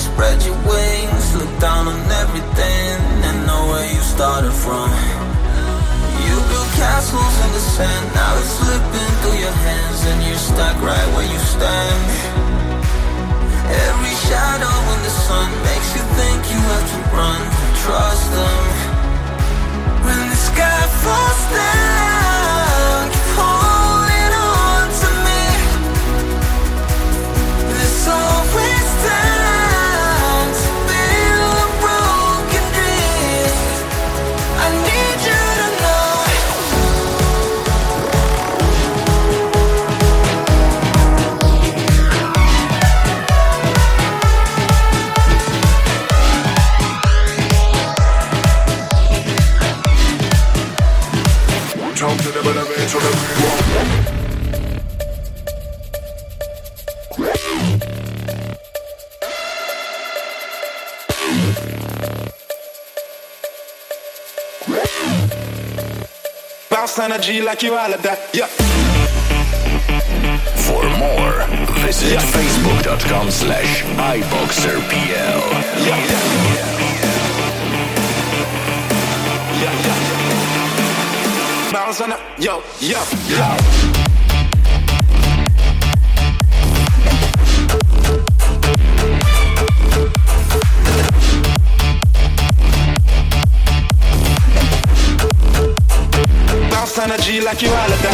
spread your wings, look down on everything, and know where you started from. You built castles in the sand, now it's slipping through your hands, and you're stuck right where you stand. Every shadow in the sun makes you think you have to run, trust them. When the sky falls down. energy like you all of that. Yeah. For more, visit yeah. facebook.com slash iboxerpl. Yeah, yeah, yeah. Yeah, yeah. Bounce on it, yo. like you all of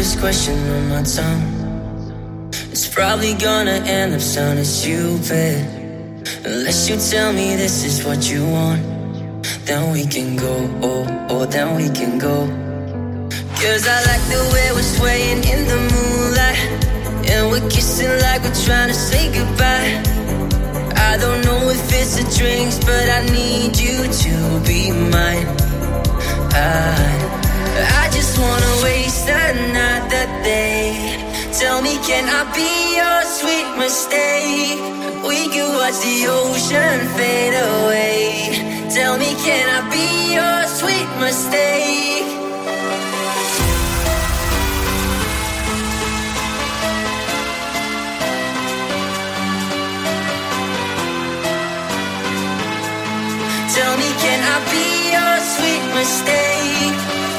this question on my tongue. It's probably gonna end up sounding stupid. Unless you tell me this is what you want, then we can go. Oh, oh, then we can go. Cause I like the way we're swaying in the moonlight. And we're kissing like we're trying to say goodbye. I don't know if it's a drinks, but I need you to be mine. I, wanna waste another day. Tell me, can I be your sweet mistake? We could watch the ocean fade away. Tell me, can I be your sweet mistake? Tell me, can I be your sweet mistake?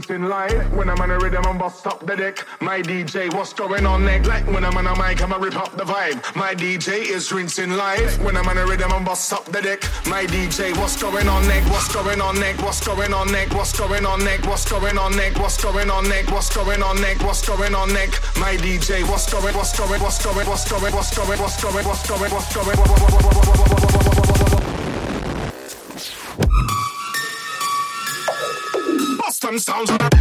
Is rinsing live. When I'm on a rhythm, I'm bust up the deck. My DJ, what's going on next? Like when I'm on a mic, I'ma rip up the vibe. My DJ is rinsing live. When I'm on a rhythm, I'm bust up the deck. My DJ, what's going on next? What's going on next? What's going on next? What's going on next? What's going on next? What's going on next? What's going on next? What's going on next? My DJ, what's going? What's going? What's going? What's going? What's going? What's going? What's going? What's going? Bust them sounds. I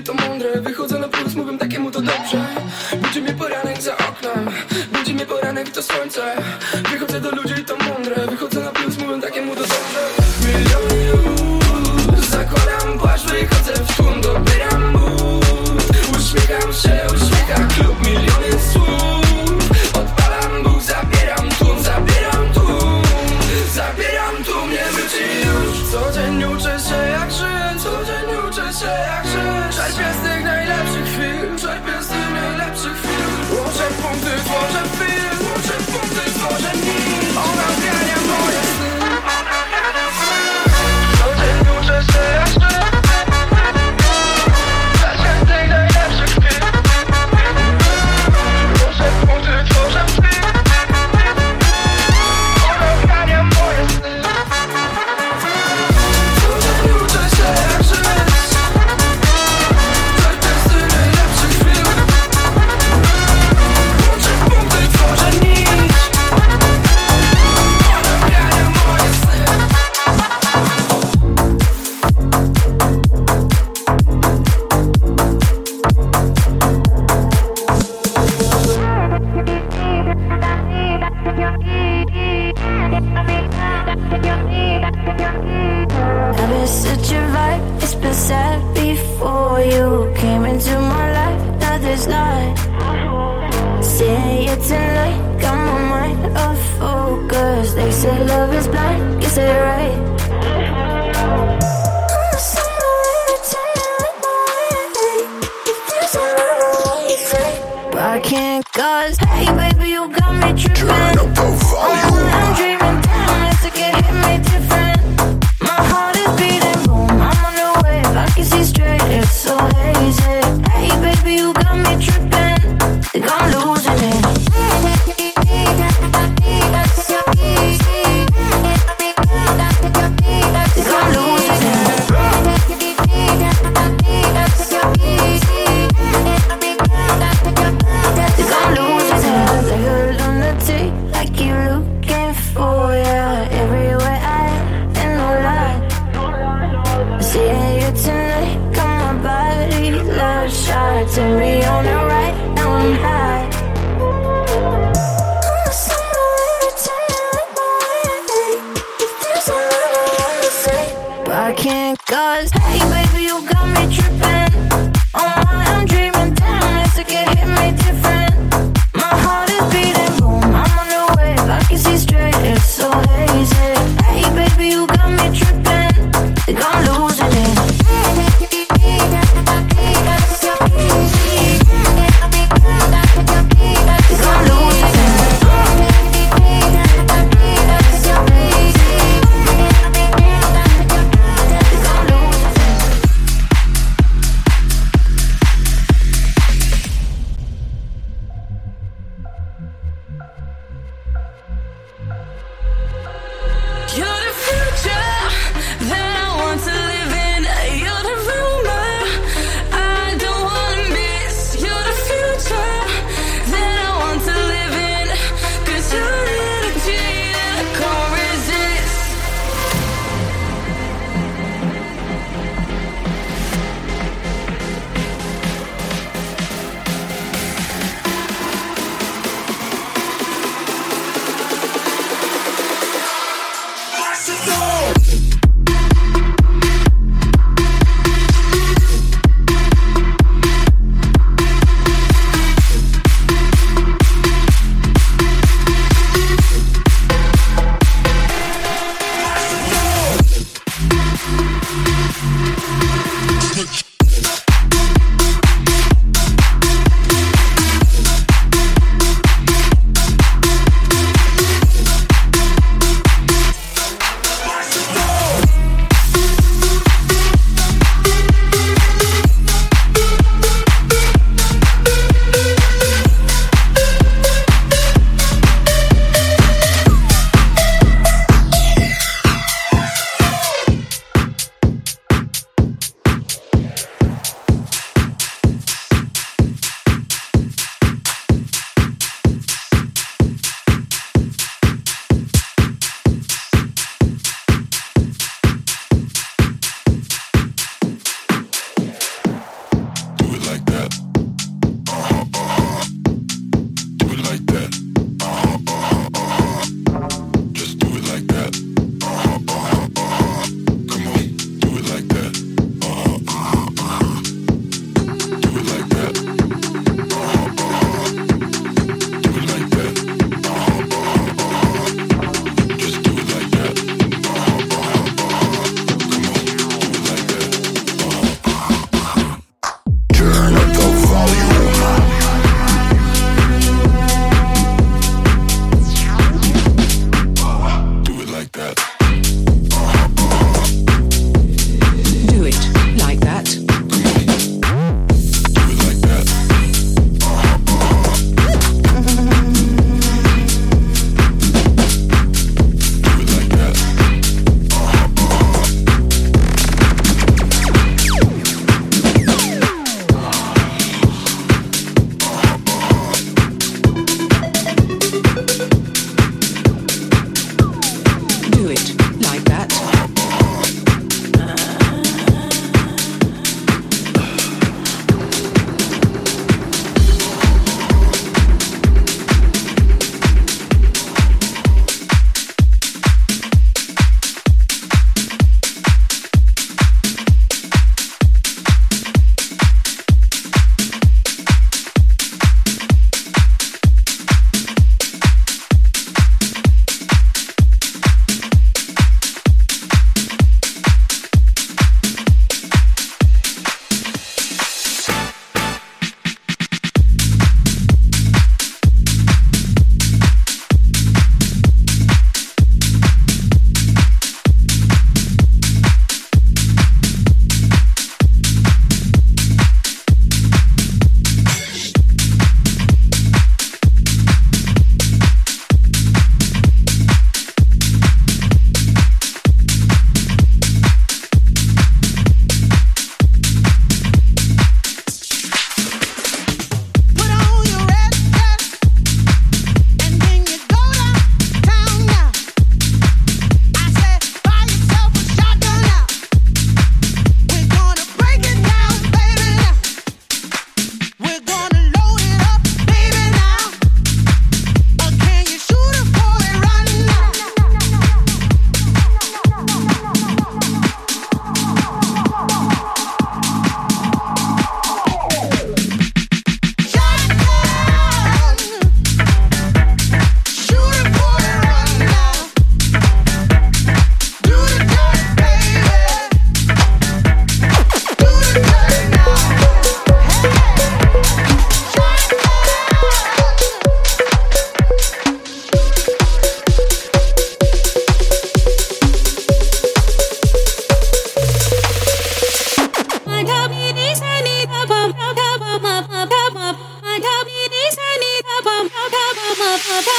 czyli to mądre. Wychodzę na plus, mówię takiemu to dobrze. Będzie mnie poranek za oknem. Będzie mnie poranek to słońce.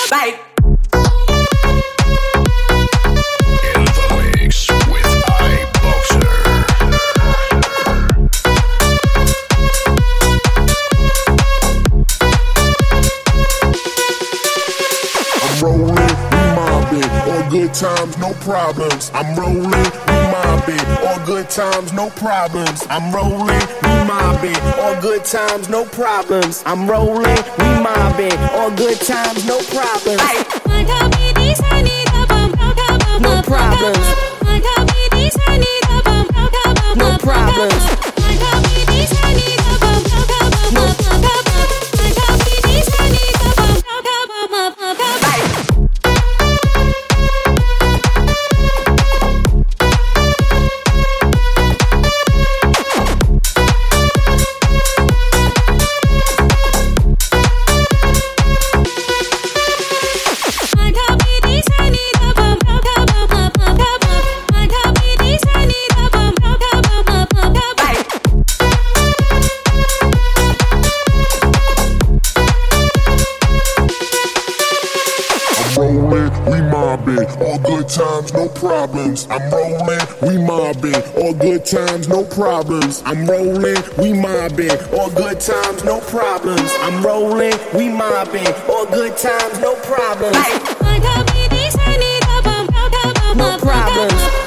Bye. times, no problems. I'm rolling, we mob it. All good times, no problems. I'm rolling, we mob it. All good times, no problems. I'm rolling, we mob it. All good times, no problems. No problems. No problems. problems. I'm rolling, we mobbing. All good times, no problems. I'm rolling, we mobbing. All good times, no problems. I'm rolling, we mobbing. All good times, no problems. No problems.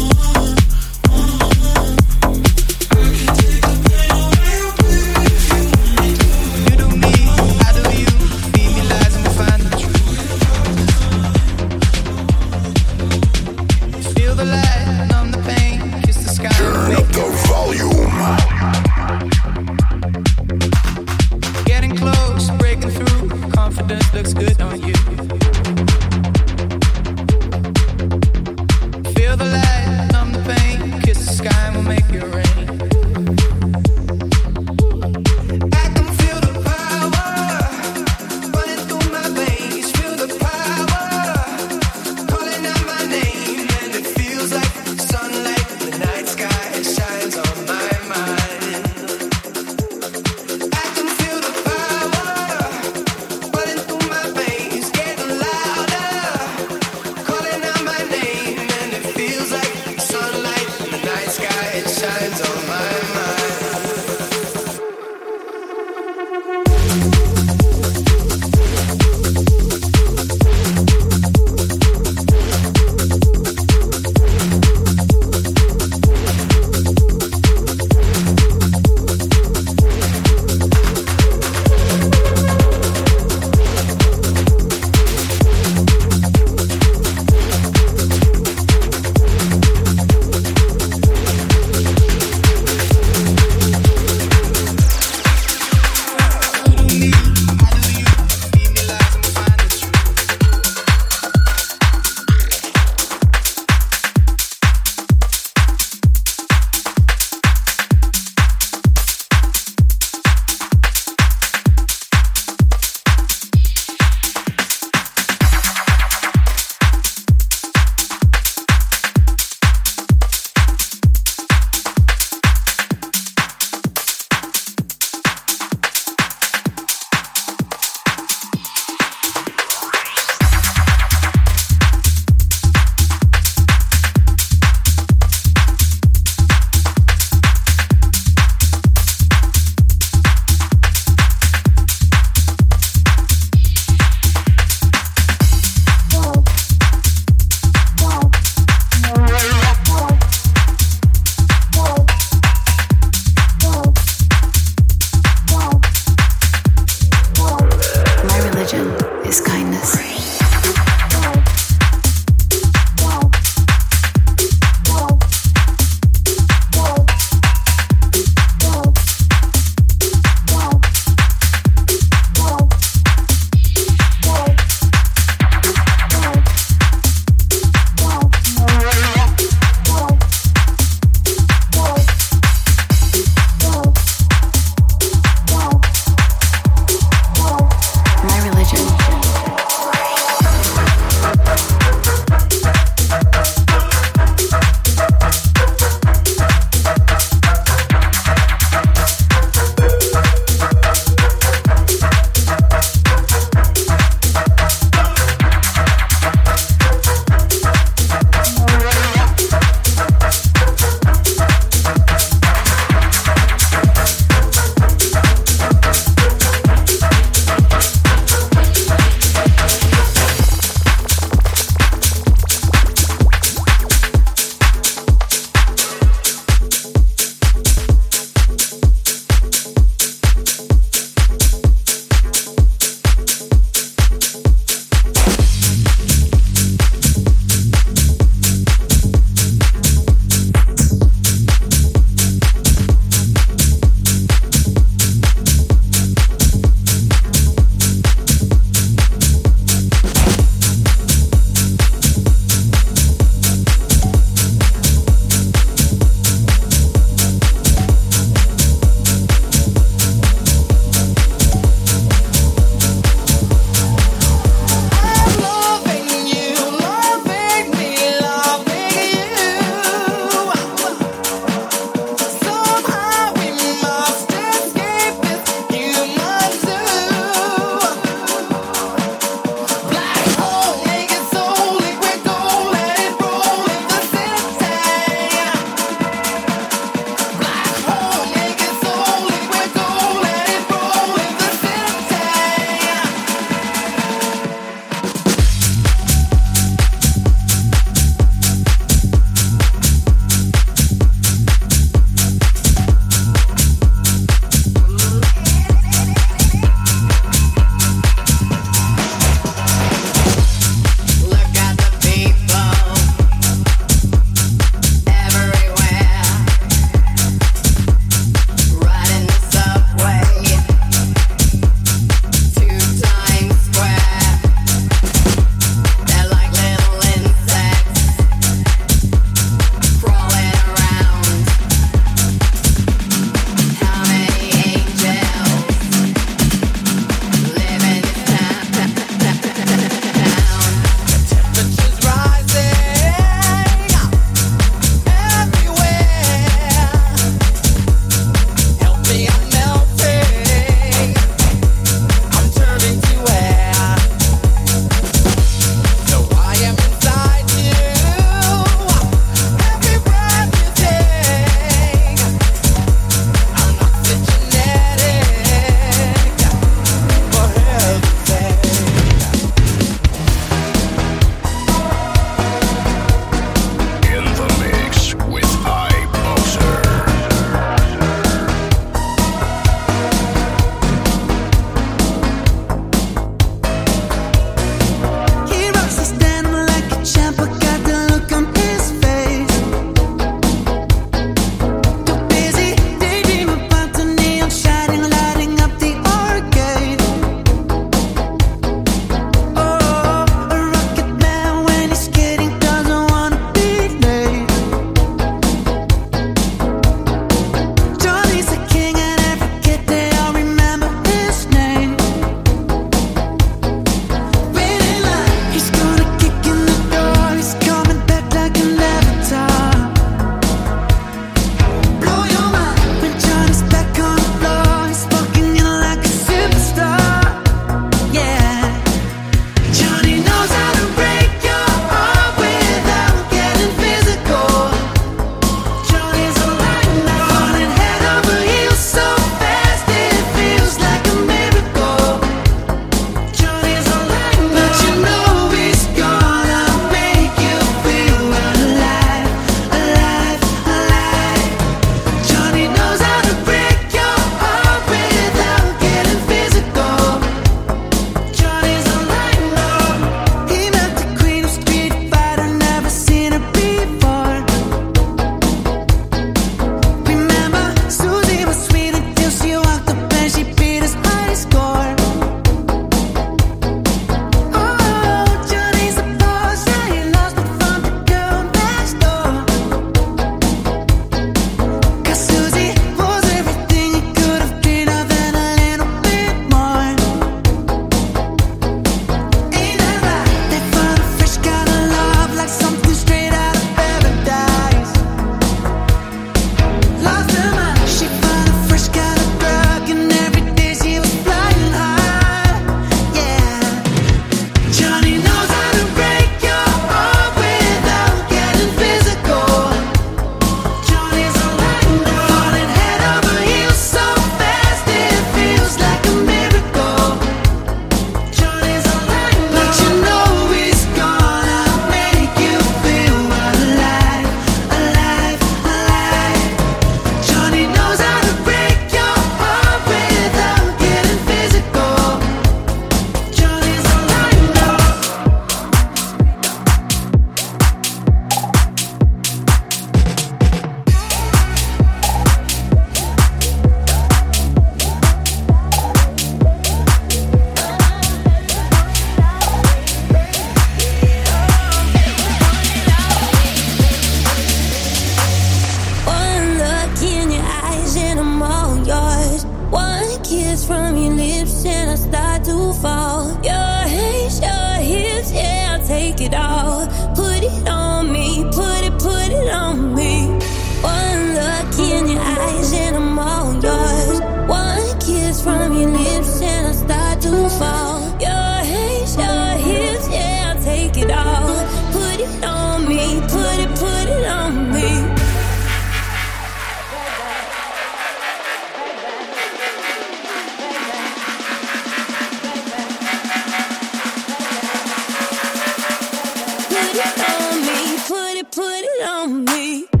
Me.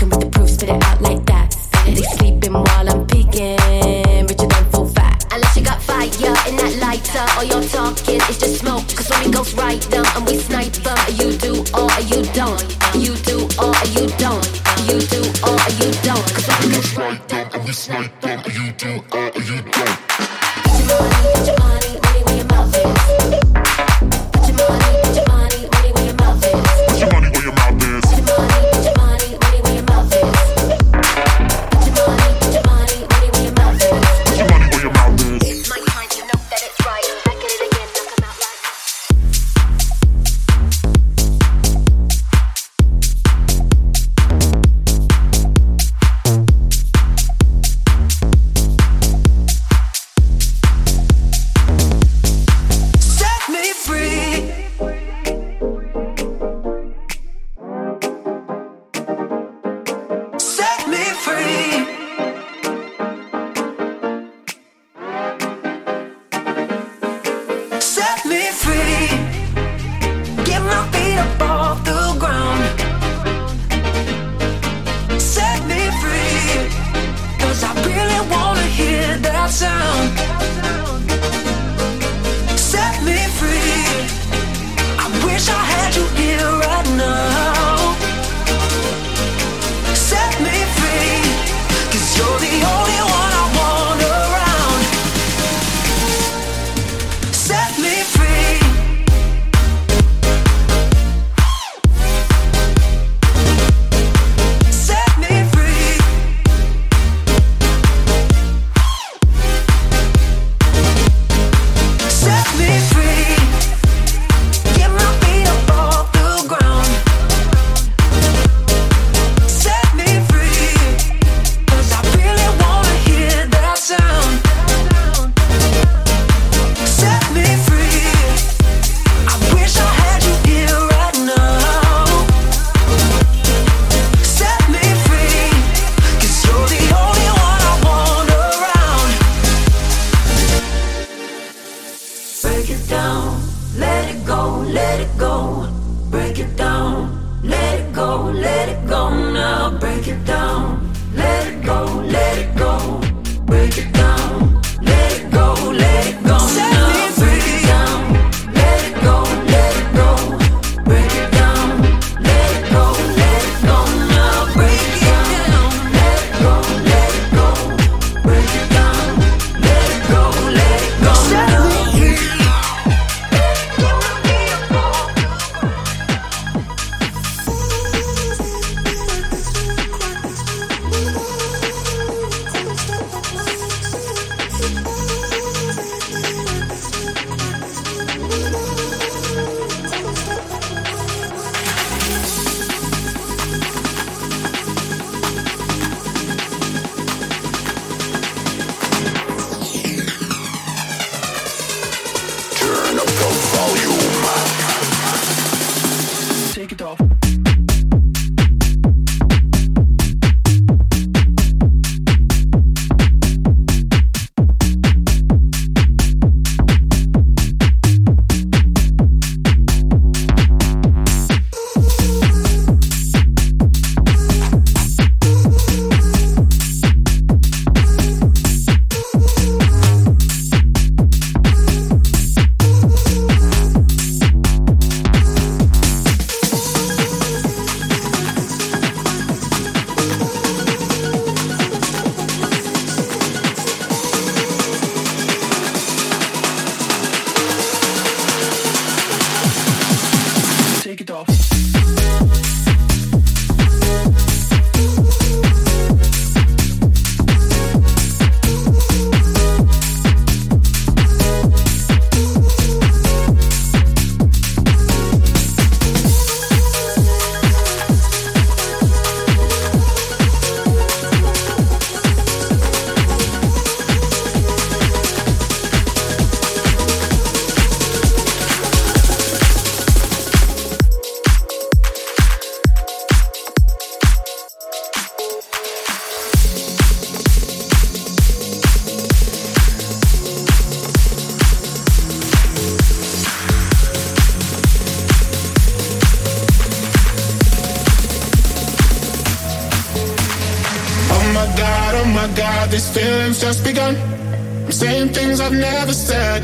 fucking with the proof, spit it out like that. They sleeping while I'm peeking, richer than full fat. Unless you got fire in that lighter, all your talking is just smoke. Cause when we ghost right down and we snipe them, you do or you don't. You do or you don't. You do or you don't. Cause when we ghost right down and we snipe them, you do or you don't.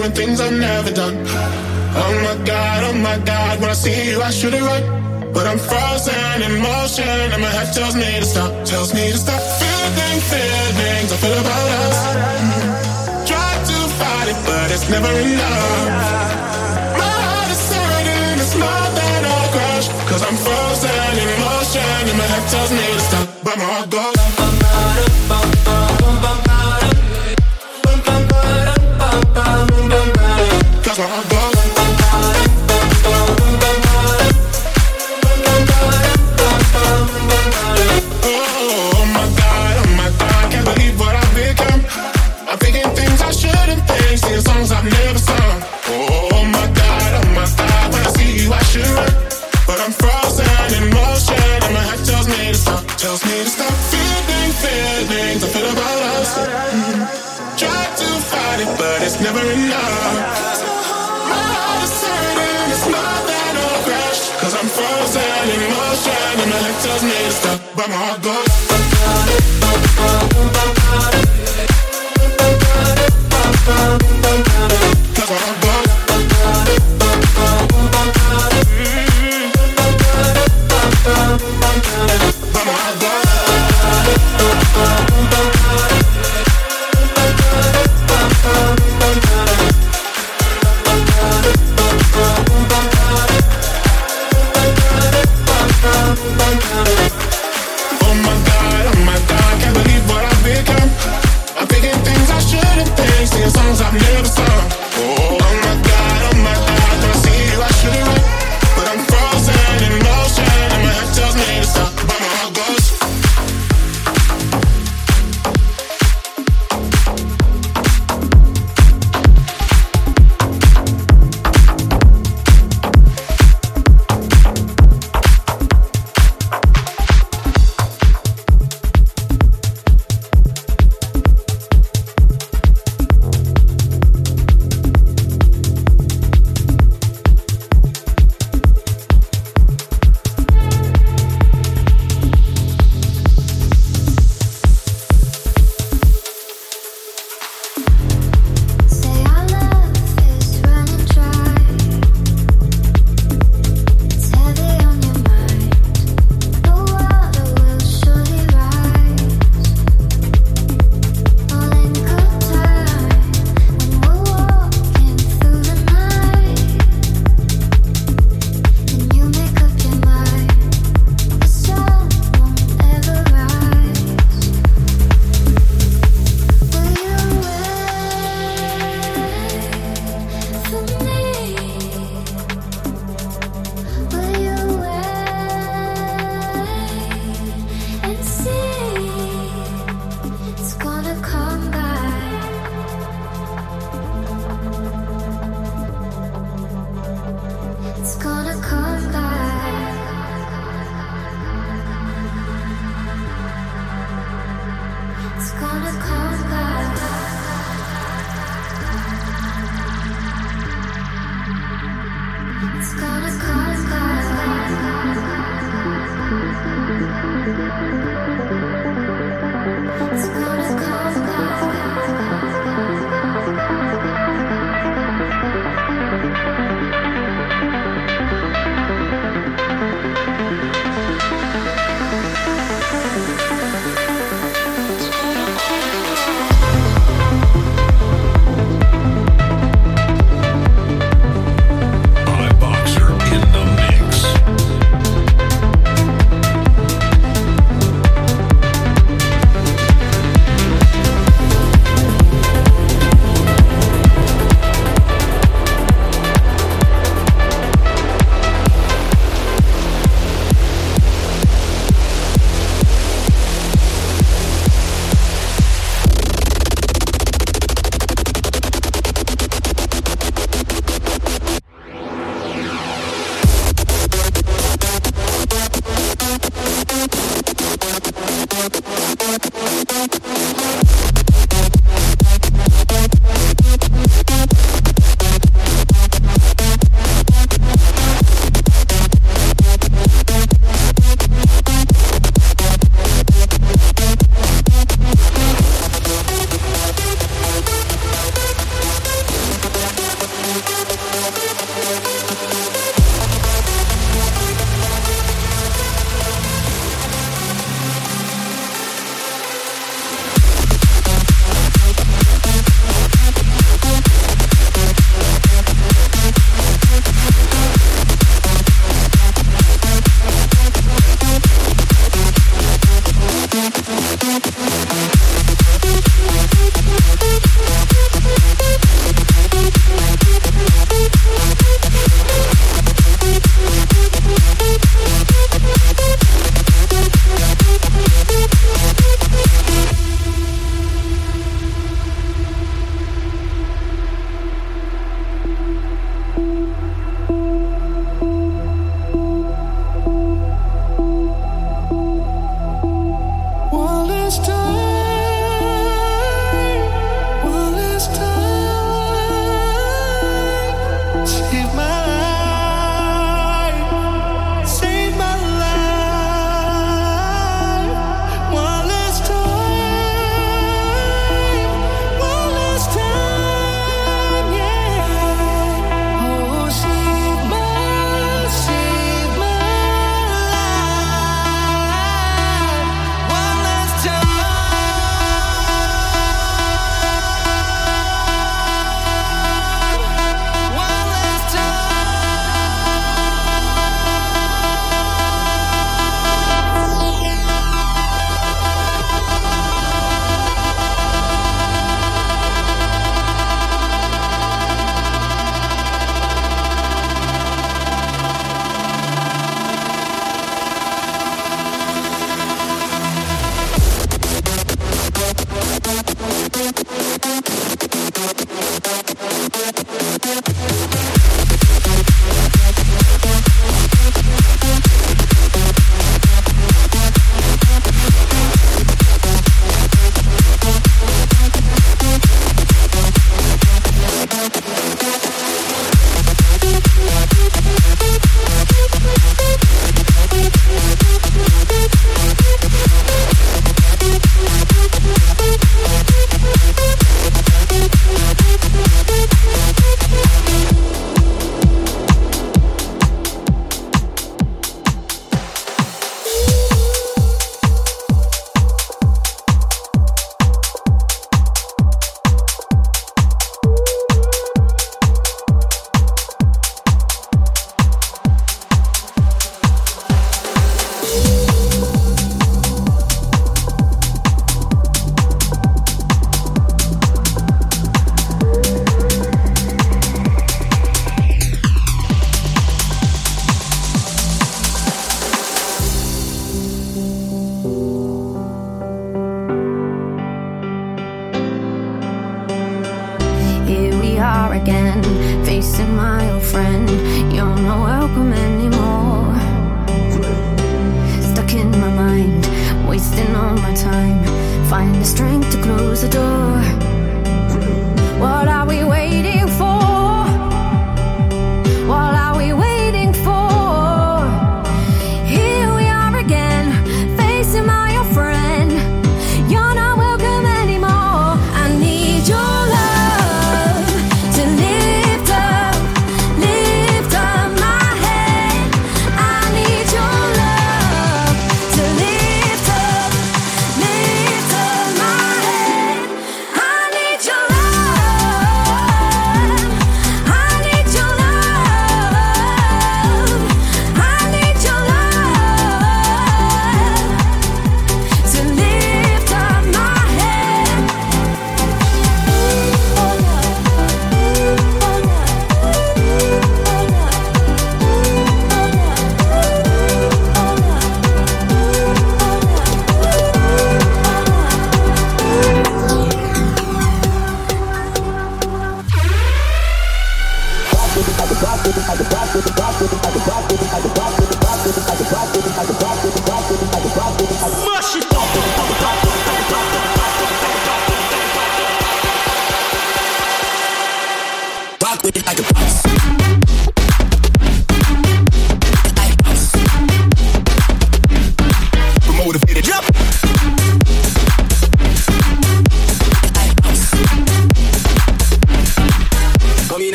Doing things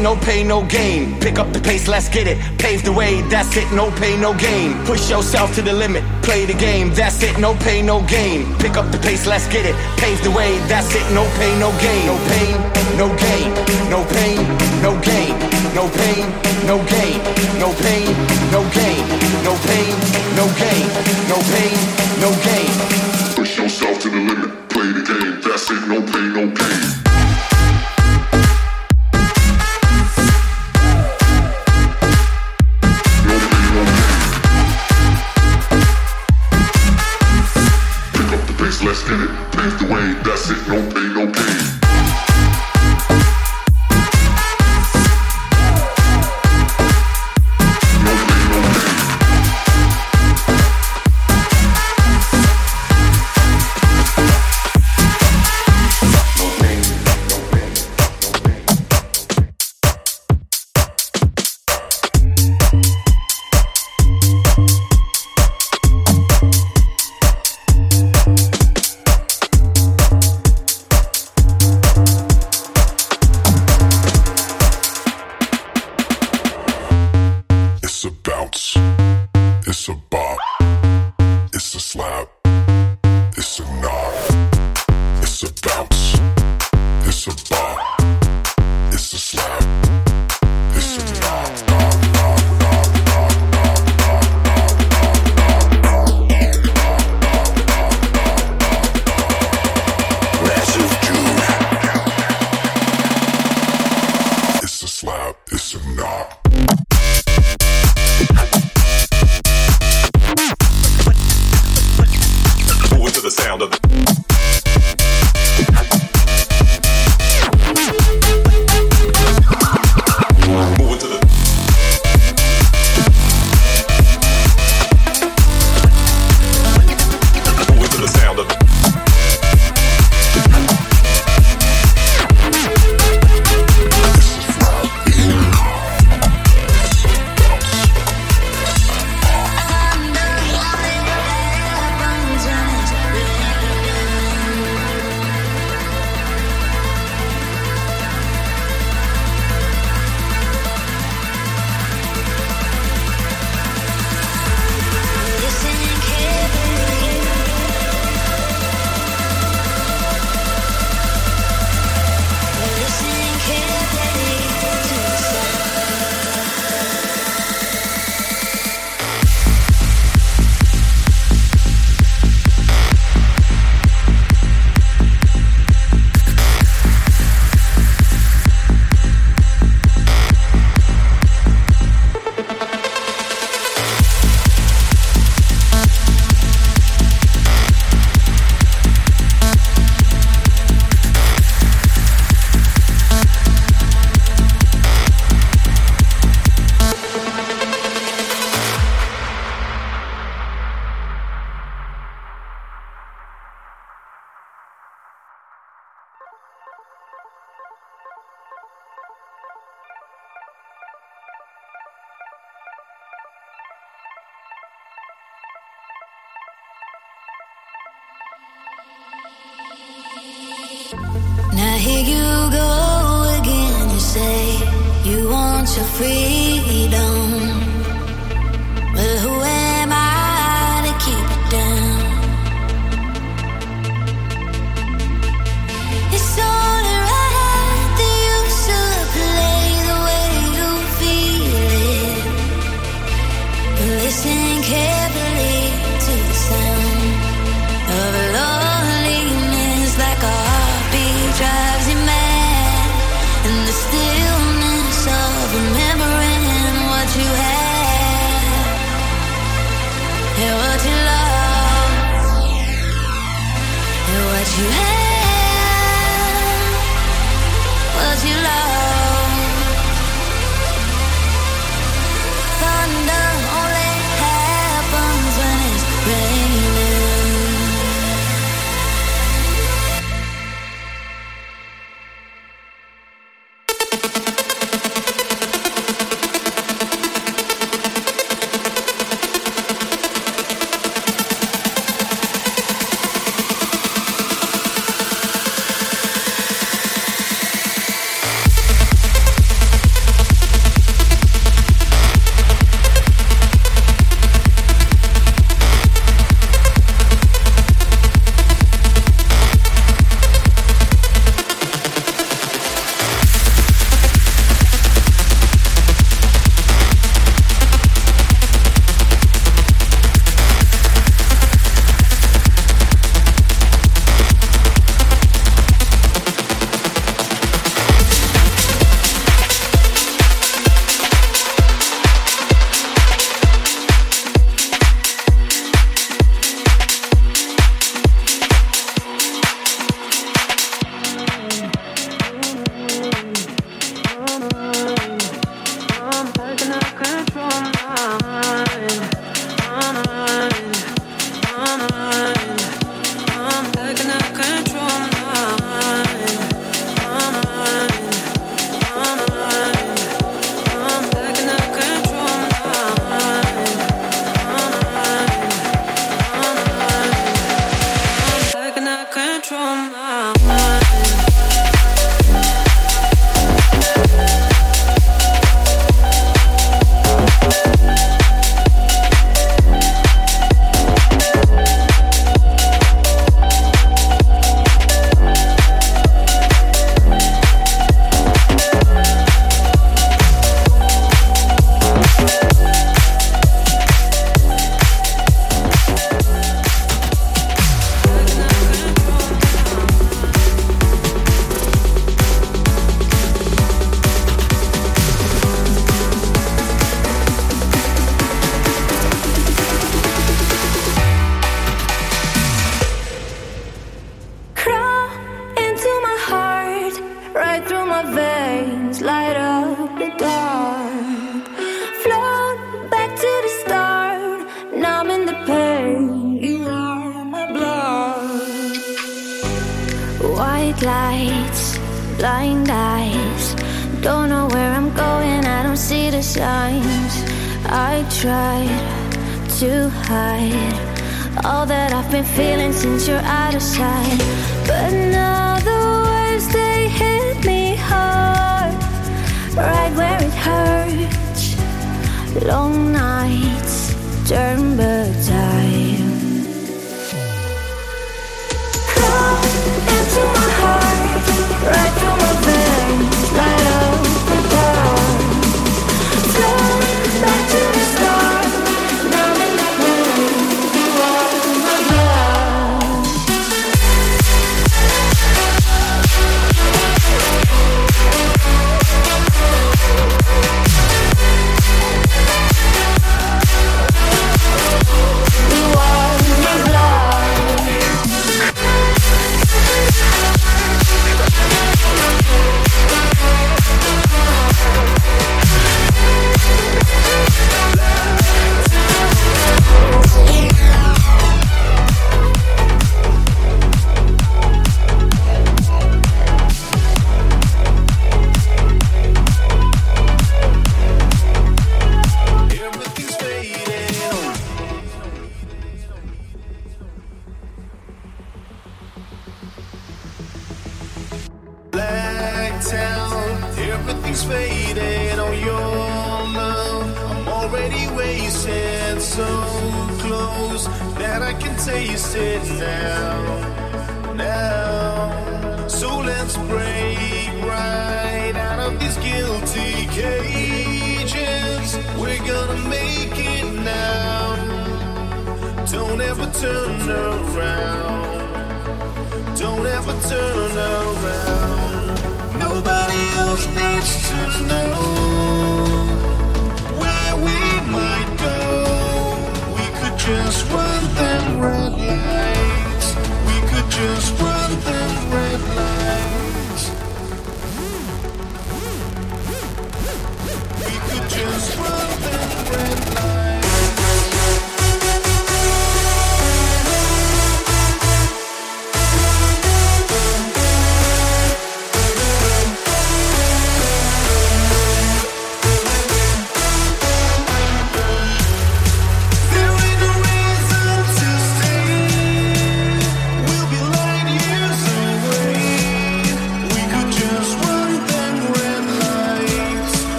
no pay, no gain. Pick up the pace, let's get it. Pave the way, that's it, no pay, no gain. Push yourself to the limit. Play the game, that's it, no pay, no gain. Pick up the pace, let's get it. Pave the way, that's it, no pay, no gain. No pain, no gain. No pain, no gain. No pain, no gain. No pain, no gain. No pain, no gain. No pain, no gain. Push yourself to the limit. Play the game. That's it. No pain, no c'est